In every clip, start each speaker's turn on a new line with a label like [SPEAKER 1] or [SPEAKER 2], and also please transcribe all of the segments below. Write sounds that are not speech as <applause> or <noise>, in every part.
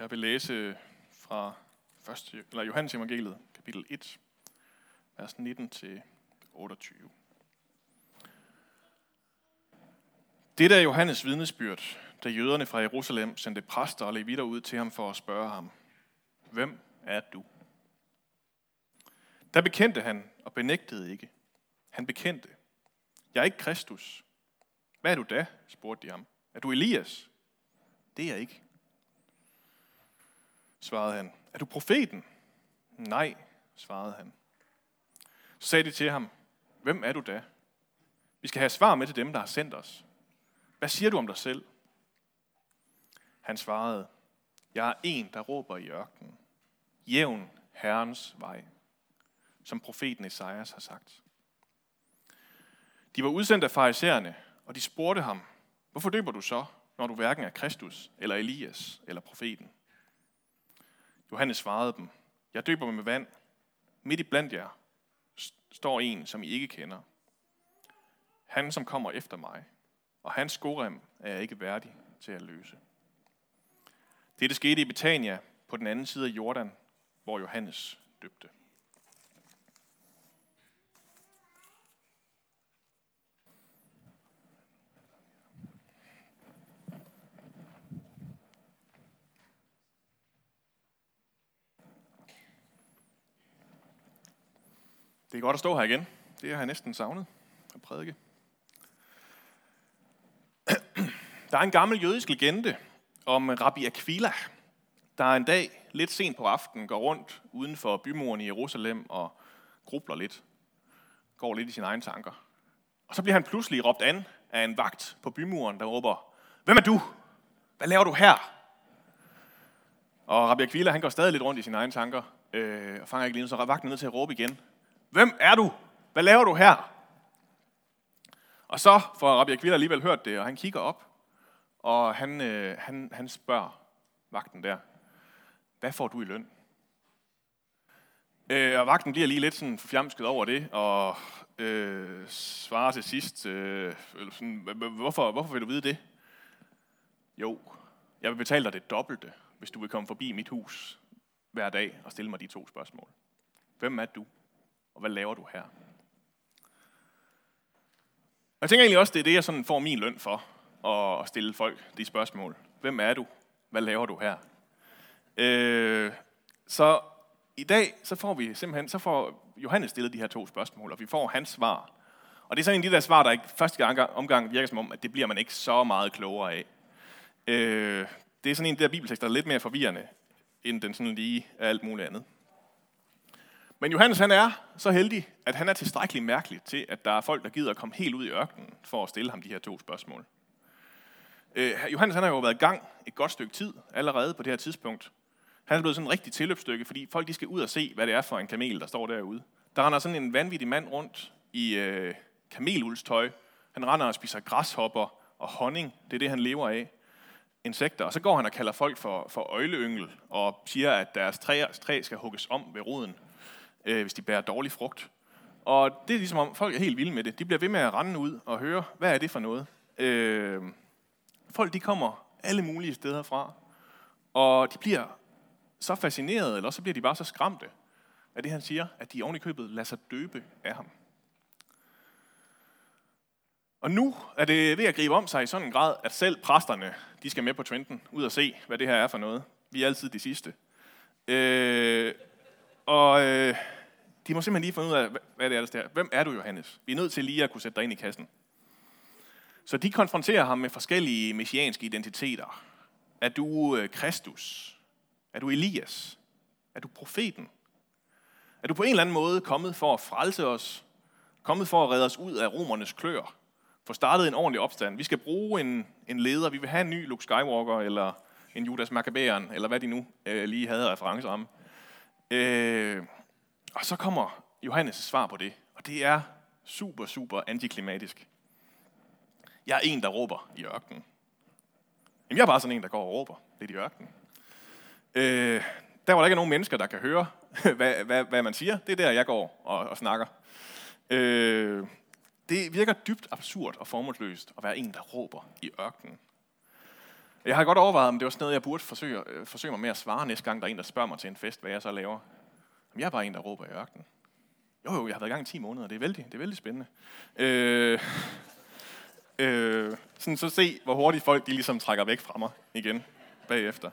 [SPEAKER 1] Jeg vil læse fra 1. eller Johannes evangeliet, kapitel 1, vers 19 til 28. Det er Johannes vidnesbyrd, da jøderne fra Jerusalem sendte præster og levitter ud til ham for at spørge ham, Hvem er du? Der bekendte han og benægtede ikke. Han bekendte, Jeg er ikke Kristus. Hvad er du da? spurgte de ham. Er du Elias? Det er jeg ikke svarede han. Er du profeten? Nej, svarede han. Så sagde de til ham, hvem er du da? Vi skal have svar med til dem, der har sendt os. Hvad siger du om dig selv? Han svarede, jeg er en, der råber i ørkenen. Jævn Herrens vej, som profeten Esajas har sagt. De var udsendt af farisæerne, og de spurgte ham, hvorfor døber du så, når du hverken er Kristus, eller Elias, eller profeten? Johannes svarede dem, jeg døber med vand. Midt i blandt jer står en, som I ikke kender. Han, som kommer efter mig, og hans skorem er jeg ikke værdig til at løse. Dette skete i Betania på den anden side af Jordan, hvor Johannes døbte. Det er godt at stå her igen. Det har jeg næsten savnet at prædike. Der er en gammel jødisk legende om Rabbi Aquila, der en dag lidt sent på aftenen går rundt uden for bymuren i Jerusalem og grubler lidt. Går lidt i sine egne tanker. Og så bliver han pludselig råbt an af en vagt på bymuren, der råber, Hvem er du? Hvad laver du her? Og Rabbi Aquila, han går stadig lidt rundt i sine egne tanker, øh, og fanger ikke lige, så er vagten nødt til at råbe igen. Hvem er du? Hvad laver du her? Og så får Rabbi Akvila alligevel hørt det, og han kigger op, og han, øh, han, han spørger vagten der, hvad får du i løn? Øh, og vagten bliver lige lidt sådan forfjamsket over det, og øh, svarer til sidst, øh, sådan, hvorfor, hvorfor vil du vide det? Jo, jeg vil betale dig det dobbelte, hvis du vil komme forbi mit hus hver dag og stille mig de to spørgsmål. Hvem er du? Og hvad laver du her? Jeg tænker egentlig også, det er det, jeg sådan får min løn for, at stille folk de spørgsmål. Hvem er du? Hvad laver du her? Øh, så i dag, så får vi simpelthen, så får Johannes stillet de her to spørgsmål, og vi får hans svar. Og det er sådan en af de der svar, der ikke første gang, omgang virker som om, at det bliver man ikke så meget klogere af. Øh, det er sådan en af de der bibeltekster, der er lidt mere forvirrende, end den sådan lige er alt muligt andet. Men Johannes han er så heldig, at han er tilstrækkeligt mærkelig til, at der er folk, der gider at komme helt ud i ørkenen for at stille ham de her to spørgsmål. Øh, Johannes han har jo været i gang et godt stykke tid allerede på det her tidspunkt. Han er blevet sådan en rigtig tilløbsstykke, fordi folk de skal ud og se, hvad det er for en kamel, der står derude. Der render sådan en vanvittig mand rundt i øh, kamelulstøj. Han render og spiser græshopper og honning. Det er det, han lever af. Insekter. Og så går han og kalder folk for, for øjleyngel og siger, at deres træ, træ skal hugges om ved roden øh, hvis de bærer dårlig frugt. Og det er ligesom om, folk er helt vilde med det. De bliver ved med at rende ud og høre, hvad er det for noget? Øh, folk de kommer alle mulige steder fra, og de bliver så fascineret, eller så bliver de bare så skræmte af det, han siger, at de oven i købet lader sig døbe af ham. Og nu er det ved at gribe om sig i sådan en grad, at selv præsterne, de skal med på trenden, ud og se, hvad det her er for noget. Vi er altid de sidste. Øh, og øh, de må simpelthen lige finde ud af, hvad det er, der står. Hvem er du, Johannes? Vi er nødt til lige at kunne sætte dig ind i kassen. Så de konfronterer ham med forskellige messianske identiteter. Er du øh, Kristus? Er du Elias? Er du profeten? Er du på en eller anden måde kommet for at frelse os? Kommet for at redde os ud af romernes klør? Få startet en ordentlig opstand. Vi skal bruge en, en leder. Vi vil have en ny Luke Skywalker, eller en Judas Maccabæren, eller hvad de nu øh, lige havde referencer om. Øh, og så kommer Johannes' svar på det, og det er super, super antiklimatisk. Jeg er en, der råber i ørkenen. Jamen, jeg er bare sådan en, der går og råber lidt i ørkenen. Øh, der var der ikke nogen mennesker, der kan høre, <laughs> hvad, hvad, hvad man siger, det er der, jeg går og, og snakker. Øh, det virker dybt absurd og formålsløst at være en, der råber i ørkenen. Jeg har godt overvejet, om det var sådan noget, jeg burde forsøge, øh, forsøge mig med at svare næste gang, der er en, der spørger mig til en fest, hvad jeg så laver. Jamen, jeg er bare en, der råber i ørkenen. Jo, jo, jeg har været i gang i 10 måneder. Det er vældig, det er vældig spændende. Øh, øh, sådan så se, hvor hurtigt folk de ligesom trækker væk fra mig igen bagefter.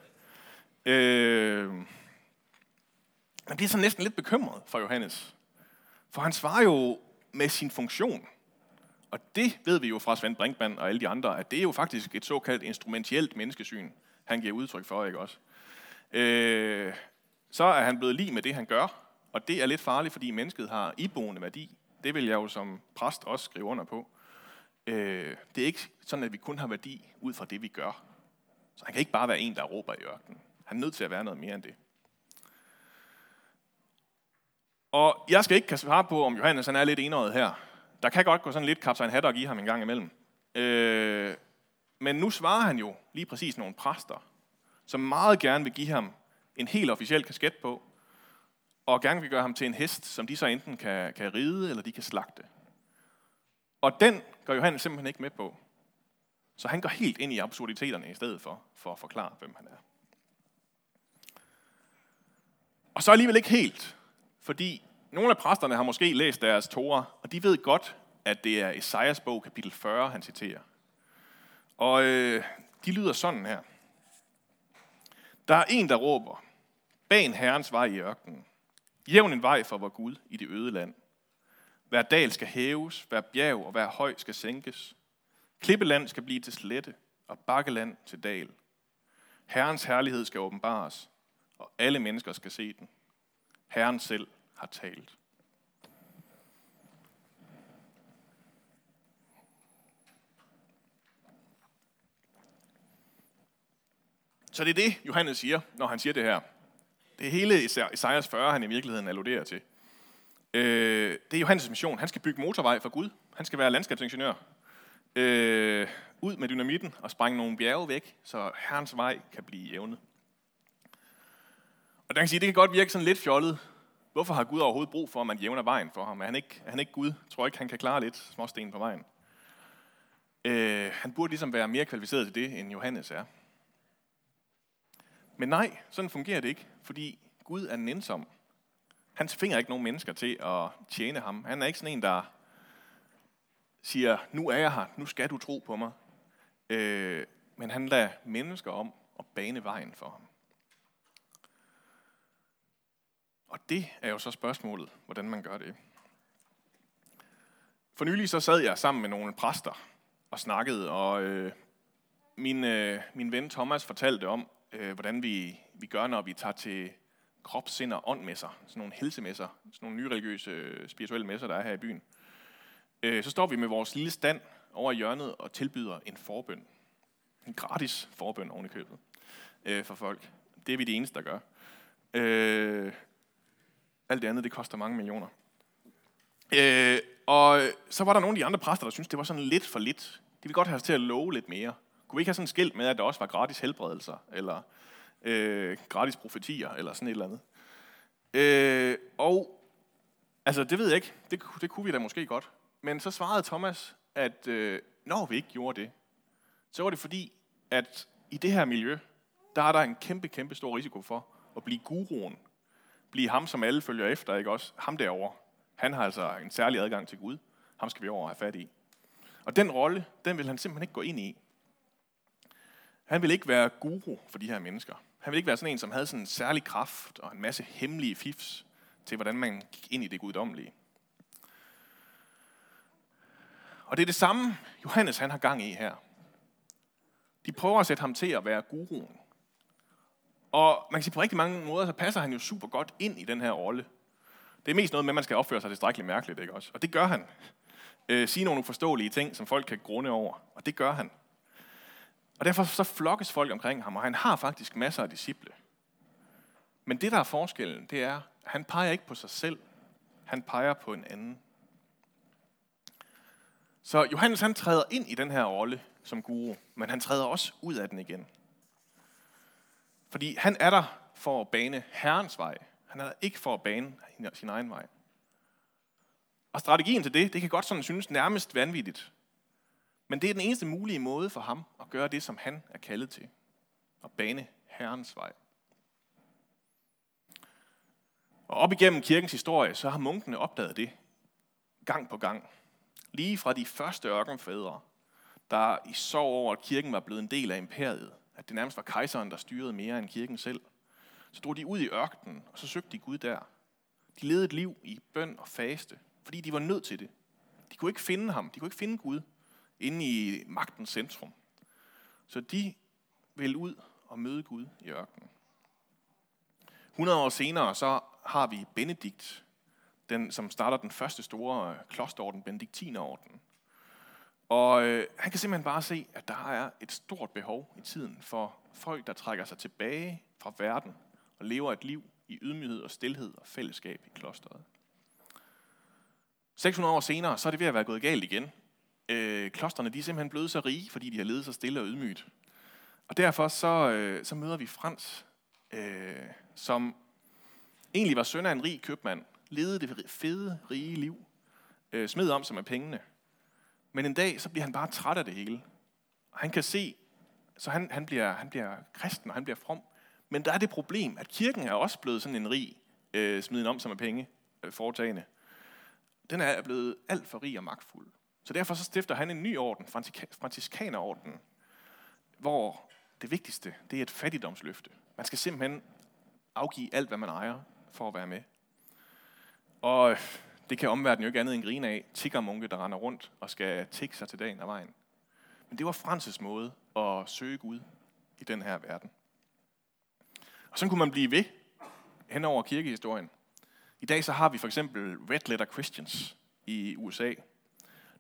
[SPEAKER 1] Øh, man bliver så næsten lidt bekymret for Johannes. For han svarer jo med sin funktion. Og det ved vi jo fra Svend Brinkmann og alle de andre, at det er jo faktisk et såkaldt instrumentielt menneskesyn, han giver udtryk for, ikke også? Øh, så er han blevet lige med det, han gør, og det er lidt farligt, fordi mennesket har iboende værdi. Det vil jeg jo som præst også skrive under på. Øh, det er ikke sådan, at vi kun har værdi ud fra det, vi gør. Så han kan ikke bare være en, der råber i ørkenen. Han er nødt til at være noget mere end det. Og jeg skal ikke kan svare på, om Johannes han er lidt enøjet her. Der kan godt gå sådan lidt kaptajn Hatter og i ham en gang imellem. Øh, men nu svarer han jo lige præcis nogle præster, som meget gerne vil give ham en helt officiel kasket på, og gerne vil gøre ham til en hest, som de så enten kan, kan ride, eller de kan slagte. Og den går Johannes simpelthen ikke med på. Så han går helt ind i absurditeterne i stedet for, for at forklare, hvem han er. Og så alligevel ikke helt, fordi nogle af præsterne har måske læst deres Torah, og de ved godt, at det er Esajas bog, kapitel 40, han citerer. Og øh, de lyder sådan her. Der er en, der råber, ban herrens vej i ørkenen. Jævn en vej for vor Gud i det øde land. Hver dal skal hæves, hver bjerg og hver høj skal sænkes. Klippeland skal blive til slette, og bakkeland til dal. Herrens herlighed skal åbenbares, og alle mennesker skal se den. Herren selv har talt. Så det er det, Johannes siger, når han siger det her. Det er hele Isaias 40, han i virkeligheden alluderer til. Øh, det er Johannes' mission. Han skal bygge motorvej for Gud. Han skal være landskabsingeniør. Øh, ud med dynamitten og sprænge nogle bjerge væk, så herrens vej kan blive jævnet. Og der kan sige, det kan godt virke sådan lidt fjollet. Hvorfor har Gud overhovedet brug for, at man jævner vejen for ham? Er han ikke, er han ikke Gud? Jeg tror ikke, han kan klare lidt småsten på vejen. Øh, han burde ligesom være mere kvalificeret til det, end Johannes er. Men nej, sådan fungerer det ikke, fordi Gud er nænsom. Han tvinger ikke nogen mennesker til at tjene ham. Han er ikke sådan en, der siger, nu er jeg her, nu skal du tro på mig. Øh, men han lader mennesker om at bane vejen for ham. Og det er jo så spørgsmålet, hvordan man gør det. For nylig så sad jeg sammen med nogle præster og snakkede, og øh, min, øh, min ven Thomas fortalte om, øh, hvordan vi, vi gør, når vi tager til krop, sind og ånd messer, sådan nogle helsemesser, sådan nogle nyreligiøse, øh, spirituelle messer, der er her i byen. Øh, så står vi med vores lille stand over i hjørnet og tilbyder en forbøn. En gratis forbøn oven i købet øh, for folk. Det er vi de eneste, der gør. Øh, alt det andet, det koster mange millioner. Øh, og så var der nogle af de andre præster, der syntes, det var sådan lidt for lidt. De ville godt have os til at love lidt mere. Kunne vi ikke have sådan en skilt med, at der også var gratis helbredelser, eller øh, gratis profetier, eller sådan et eller andet. Øh, og, altså det ved jeg ikke, det, det kunne vi da måske godt. Men så svarede Thomas, at øh, når vi ikke gjorde det, så var det fordi, at i det her miljø, der er der en kæmpe, kæmpe stor risiko for at blive guruen. Blive ham, som alle følger efter, ikke også? Ham derovre. Han har altså en særlig adgang til Gud. Ham skal vi over have fat i. Og den rolle, den vil han simpelthen ikke gå ind i. Han vil ikke være guru for de her mennesker. Han vil ikke være sådan en, som havde sådan en særlig kraft og en masse hemmelige fifs til, hvordan man gik ind i det guddommelige. Og det er det samme, Johannes han har gang i her. De prøver at sætte ham til at være guruen. Og man kan sige, på rigtig mange måder, så passer han jo super godt ind i den her rolle. Det er mest noget med, at man skal opføre sig tilstrækkeligt mærkeligt, ikke også? Og det gør han. Øh, sige nogle uforståelige ting, som folk kan grunde over. Og det gør han. Og derfor så flokkes folk omkring ham, og han har faktisk masser af disciple. Men det, der er forskellen, det er, at han peger ikke på sig selv. Han peger på en anden. Så Johannes han træder ind i den her rolle som guru, men han træder også ud af den igen. Fordi han er der for at bane Herrens vej. Han er der ikke for at bane sin egen vej. Og strategien til det, det kan godt sådan synes nærmest vanvittigt. Men det er den eneste mulige måde for ham at gøre det, som han er kaldet til. At bane Herrens vej. Og op igennem kirkens historie, så har munkene opdaget det gang på gang. Lige fra de første ørkenfædre, der i sorg over, at kirken var blevet en del af imperiet, at det nærmest var kejseren, der styrede mere end kirken selv, så drog de ud i ørkenen, og så søgte de Gud der. De levede et liv i bøn og faste, fordi de var nødt til det. De kunne ikke finde ham, de kunne ikke finde Gud inde i magtens centrum. Så de ville ud og møde Gud i ørkenen. 100 år senere, så har vi Benedikt, den, som starter den første store klosterorden, Benediktinerorden. Og øh, han kan simpelthen bare se, at der er et stort behov i tiden for folk, der trækker sig tilbage fra verden og lever et liv i ydmyghed og stilhed og fællesskab i klosteret. 600 år senere, så er det ved at være gået galt igen. Øh, klosterne de er simpelthen blevet så rige, fordi de har levet så stille og ydmygt. Og derfor så, øh, så møder vi Frans, øh, som egentlig var søn af en rig købmand, levede det fede, rige liv, øh, smed om sig med pengene. Men en dag, så bliver han bare træt af det hele. Og han kan se, så han, han, bliver, han bliver kristen, og han bliver from. Men der er det problem, at kirken er også blevet sådan en rig, øh, smiden om som er penge, øh, foretagende. Den er blevet alt for rig og magtfuld. Så derfor så stifter han en ny orden, franciskanerorden, hvor det vigtigste, det er et fattigdomsløfte. Man skal simpelthen afgive alt, hvad man ejer, for at være med. Og øh, det kan omverdenen jo ikke andet end grine af. Tiggermunke, der render rundt og skal tigge sig til dagen af vejen. Men det var Frances måde at søge Gud i den her verden. Og sådan kunne man blive ved hen over kirkehistorien. I dag så har vi for eksempel Red Letter Christians i USA,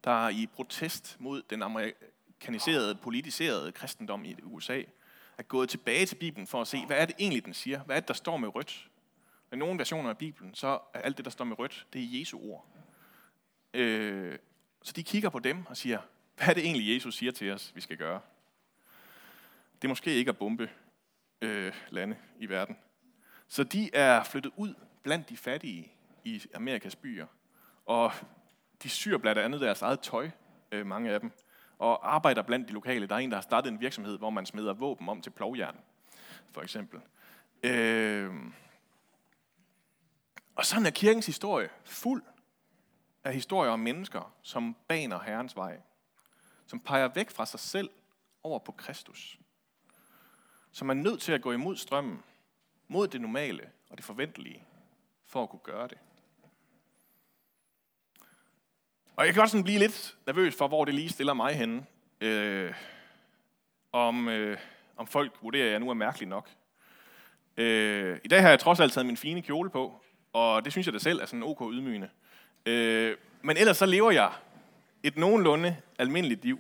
[SPEAKER 1] der i protest mod den amerikaniserede, politiserede kristendom i USA, er gået tilbage til Bibelen for at se, hvad er det egentlig, den siger? Hvad er det, der står med rødt? I nogle versioner af Bibelen, så er alt det, der står med rødt, det er Jesu ord. Øh, så de kigger på dem og siger, hvad er det egentlig, Jesus siger til os, vi skal gøre? Det er måske ikke at bombe øh, lande i verden. Så de er flyttet ud blandt de fattige i Amerikas byer. Og de syr blandt andet deres eget tøj, øh, mange af dem, og arbejder blandt de lokale. Der er en, der har startet en virksomhed, hvor man smider våben om til plovjern, for eksempel. Øh, og sådan er kirkens historie fuld af historier om mennesker, som baner Herrens vej. Som peger væk fra sig selv over på Kristus. Som er nødt til at gå imod strømmen, mod det normale og det forventelige, for at kunne gøre det. Og jeg kan også sådan blive lidt nervøs for, hvor det lige stiller mig henne. Øh, om, øh, om folk vurderer, at jeg nu er mærkelig nok. Øh, I dag har jeg trods alt taget min fine kjole på, og det synes jeg da selv er sådan ok ydmygende. Øh, men ellers så lever jeg et nogenlunde almindeligt liv.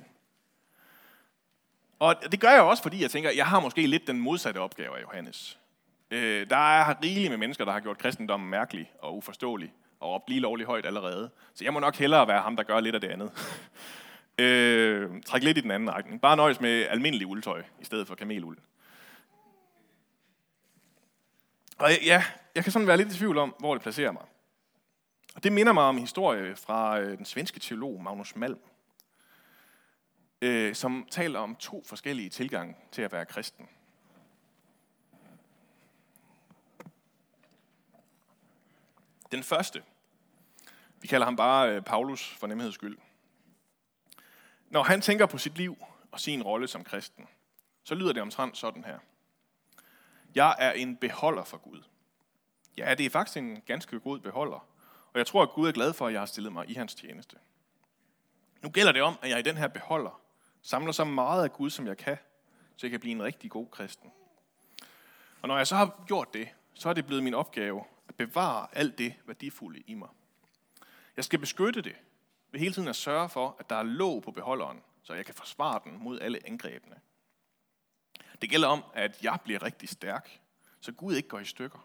[SPEAKER 1] Og det gør jeg også, fordi jeg tænker, jeg har måske lidt den modsatte opgave af Johannes. Øh, der er rigeligt med mennesker, der har gjort kristendommen mærkelig og uforståelig, og op lige lovligt højt allerede. Så jeg må nok hellere være ham, der gør lidt af det andet. <laughs> øh, træk lidt i den anden retning. Bare nøjes med almindelig uldtøj, i stedet for kameluld. Og ja, jeg kan sådan være lidt i tvivl om, hvor det placerer mig. Og det minder mig om en historie fra øh, den svenske teolog Magnus Malm, øh, som taler om to forskellige tilgange til at være kristen. Den første, vi kalder ham bare øh, Paulus for nemheds skyld. Når han tænker på sit liv og sin rolle som kristen, så lyder det omtrent sådan her. Jeg er en beholder for Gud. Ja, det er faktisk en ganske god beholder. Og jeg tror, at Gud er glad for, at jeg har stillet mig i hans tjeneste. Nu gælder det om, at jeg i den her beholder samler så meget af Gud, som jeg kan, så jeg kan blive en rigtig god kristen. Og når jeg så har gjort det, så er det blevet min opgave at bevare alt det værdifulde i mig. Jeg skal beskytte det ved hele tiden at sørge for, at der er låg på beholderen, så jeg kan forsvare den mod alle angrebene. Det gælder om, at jeg bliver rigtig stærk, så Gud ikke går i stykker.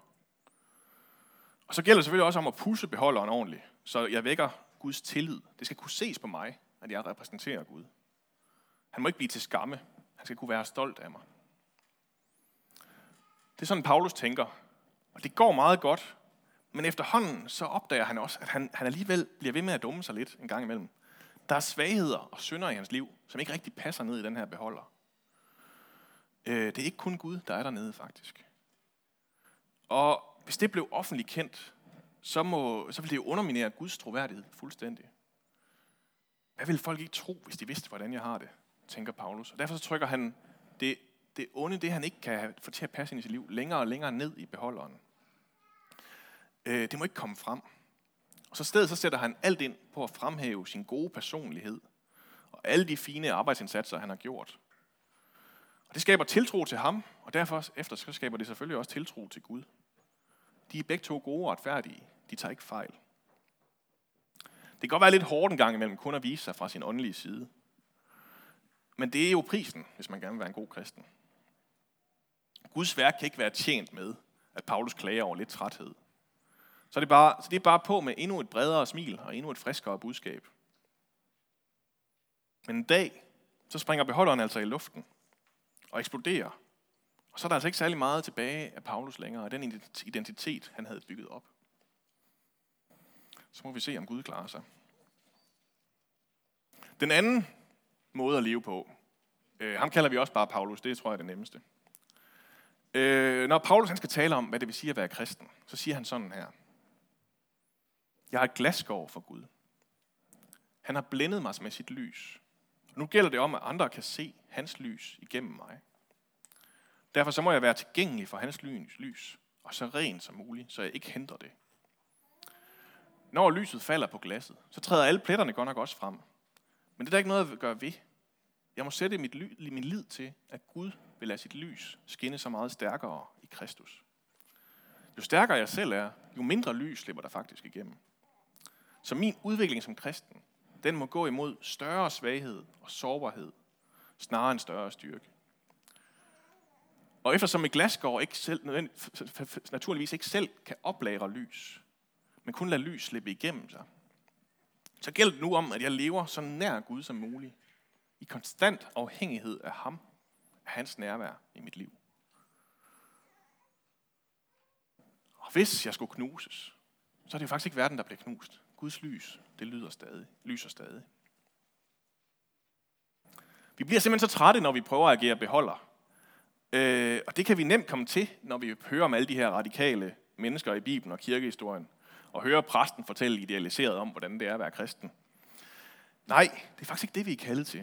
[SPEAKER 1] Og så gælder det selvfølgelig også om at pusse beholderen ordentligt, så jeg vækker Guds tillid. Det skal kunne ses på mig, at jeg repræsenterer Gud. Han må ikke blive til skamme. Han skal kunne være stolt af mig. Det er sådan, Paulus tænker. Og det går meget godt. Men efterhånden så opdager han også, at han, han alligevel bliver ved med at dumme sig lidt en gang imellem. Der er svagheder og synder i hans liv, som ikke rigtig passer ned i den her beholder. Øh, det er ikke kun Gud, der er dernede faktisk. Og hvis det blev offentligt kendt, så, må, så ville det jo underminere Guds troværdighed fuldstændig. Hvad vil folk ikke tro, hvis de vidste, hvordan jeg har det, tænker Paulus. Og derfor så trykker han det, det onde, det han ikke kan få til at passe ind i sit liv, længere og længere ned i beholderen. Øh, det må ikke komme frem. Og så stedet så sætter han alt ind på at fremhæve sin gode personlighed og alle de fine arbejdsindsatser, han har gjort. Og det skaber tiltro til ham, og derfor efter så skaber det selvfølgelig også tiltro til Gud. De er begge to gode og retfærdige. De tager ikke fejl. Det kan godt være lidt hårdt en gang imellem kun at vise sig fra sin åndelige side. Men det er jo prisen, hvis man gerne vil være en god kristen. Guds værk kan ikke være tjent med, at Paulus klager over lidt træthed. Så det, er bare, så det er bare på med endnu et bredere smil og endnu et friskere budskab. Men en dag, så springer beholderen altså i luften og eksploderer. Og så er der altså ikke særlig meget tilbage af Paulus længere, og den identitet, han havde bygget op. Så må vi se, om Gud klarer sig. Den anden måde at leve på, øh, ham kalder vi også bare Paulus, det tror jeg er det nemmeste. Øh, når Paulus han skal tale om, hvad det vil sige at være kristen, så siger han sådan her. Jeg har et glasgård for Gud. Han har blændet mig med sit lys. Nu gælder det om, at andre kan se hans lys igennem mig. Derfor så må jeg være tilgængelig for hans lys, og så ren som muligt, så jeg ikke hindrer det. Når lyset falder på glasset, så træder alle pletterne godt nok også frem. Men det er der ikke noget at gøre ved. Jeg må sætte mit, ly, min lid til, at Gud vil lade sit lys skinne så meget stærkere i Kristus. Jo stærkere jeg selv er, jo mindre lys slipper der faktisk igennem. Så min udvikling som kristen, den må gå imod større svaghed og sårbarhed, snarere end større styrke. Og eftersom et glasgård ikke selv, naturligvis ikke selv kan oplagre lys, men kun lade lys slippe igennem sig, så gælder det nu om, at jeg lever så nær Gud som muligt, i konstant afhængighed af ham, af hans nærvær i mit liv. Og hvis jeg skulle knuses, så er det jo faktisk ikke verden, der bliver knust. Guds lys, det lyder stadig, lyser stadig. Vi bliver simpelthen så trætte, når vi prøver at agere beholder. Øh, og det kan vi nemt komme til, når vi hører om alle de her radikale mennesker i Bibelen og kirkehistorien, og hører præsten fortælle idealiseret om, hvordan det er at være kristen. Nej, det er faktisk ikke det, vi er kaldet til.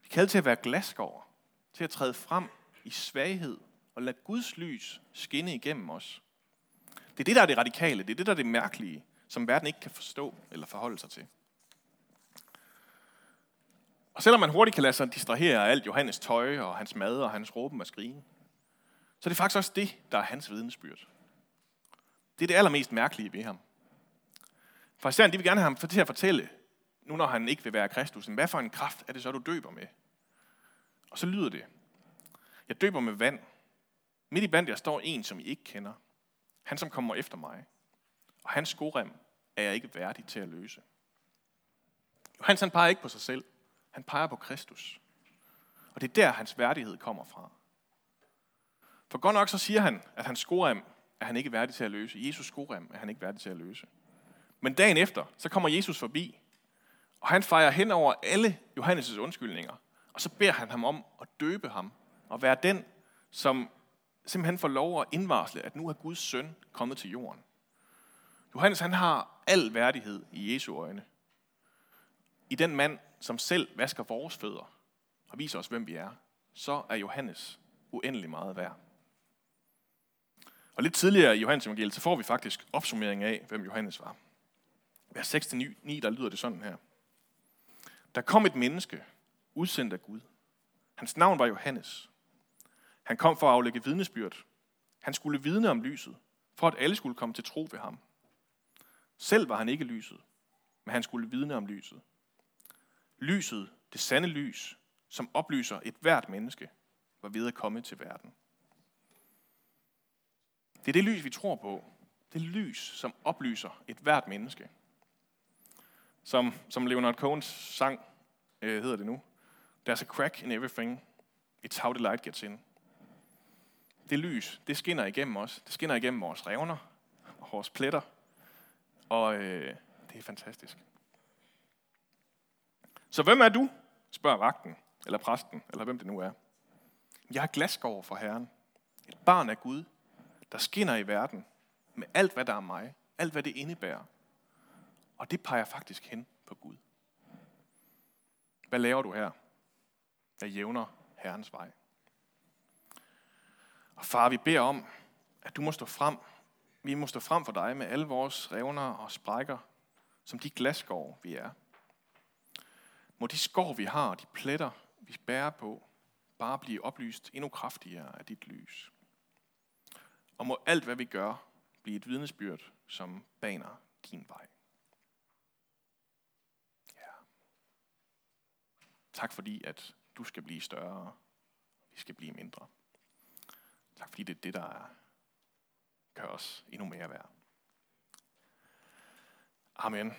[SPEAKER 1] Vi er kaldet til at være glasgård, til at træde frem i svaghed og lade Guds lys skinne igennem os. Det er det, der er det radikale. Det er det, der er det mærkelige, som verden ikke kan forstå eller forholde sig til. Og selvom man hurtigt kan lade sig distrahere af alt Johannes tøj og hans mad og hans råben og skrigen, så er det faktisk også det, der er hans vidnesbyrd. Det er det allermest mærkelige ved ham. For især, de vil gerne have ham til at fortælle, nu når han ikke vil være Kristus, hvad for en kraft er det så, du døber med? Og så lyder det, jeg døber med vand. Midt i blandt der står en, som I ikke kender. Han, som kommer efter mig. Og hans skorem er jeg ikke værdig til at løse. Johannes han peger ikke på sig selv. Han peger på Kristus. Og det er der, hans værdighed kommer fra. For godt nok så siger han, at hans skorem er han ikke værdig til at løse. Jesus skorem er han ikke værdig til at løse. Men dagen efter, så kommer Jesus forbi, og han fejrer hen over alle Johannes' undskyldninger. Og så beder han ham om at døbe ham, og være den, som simpelthen får lov at indvarsle, at nu er Guds søn kommet til jorden. Johannes han har al værdighed i Jesu øjne. I den mand, som selv vasker vores fødder og viser os, hvem vi er, så er Johannes uendelig meget værd. Og lidt tidligere i Johannes evangeliet, så får vi faktisk opsummering af, hvem Johannes var. Vers 6-9, der lyder det sådan her. Der kom et menneske, udsendt af Gud. Hans navn var Johannes. Han kom for at aflægge vidnesbyrd. Han skulle vidne om lyset, for at alle skulle komme til tro ved ham. Selv var han ikke lyset, men han skulle vidne om lyset. Lyset, det sande lys, som oplyser et hvert menneske, var ved at komme til verden. Det er det lys, vi tror på. Det lys, som oplyser et hvert menneske. Som, som Leonard Cohens sang øh, hedder det nu. There's a crack in everything. It's how the light gets in. Det lys, det skinner igennem os. Det skinner igennem vores revner og vores pletter. Og øh, det er fantastisk. Så hvem er du? spørger vagten, eller præsten, eller hvem det nu er. Jeg er glasgård for Herren. Et barn af Gud, der skinner i verden med alt, hvad der er mig. Alt, hvad det indebærer. Og det peger faktisk hen på Gud. Hvad laver du her? Jeg jævner Herrens vej? Og far, vi beder om, at du må stå frem. Vi må stå frem for dig med alle vores revner og sprækker, som de glasgård, vi er. Må de skår, vi har, de pletter, vi bærer på, bare blive oplyst endnu kraftigere af dit lys. Og må alt, hvad vi gør, blive et vidnesbyrd, som baner din vej. Ja. Tak fordi, at du skal blive større, vi skal blive mindre. Tak fordi det er det, der er gør os endnu mere værd. Amen.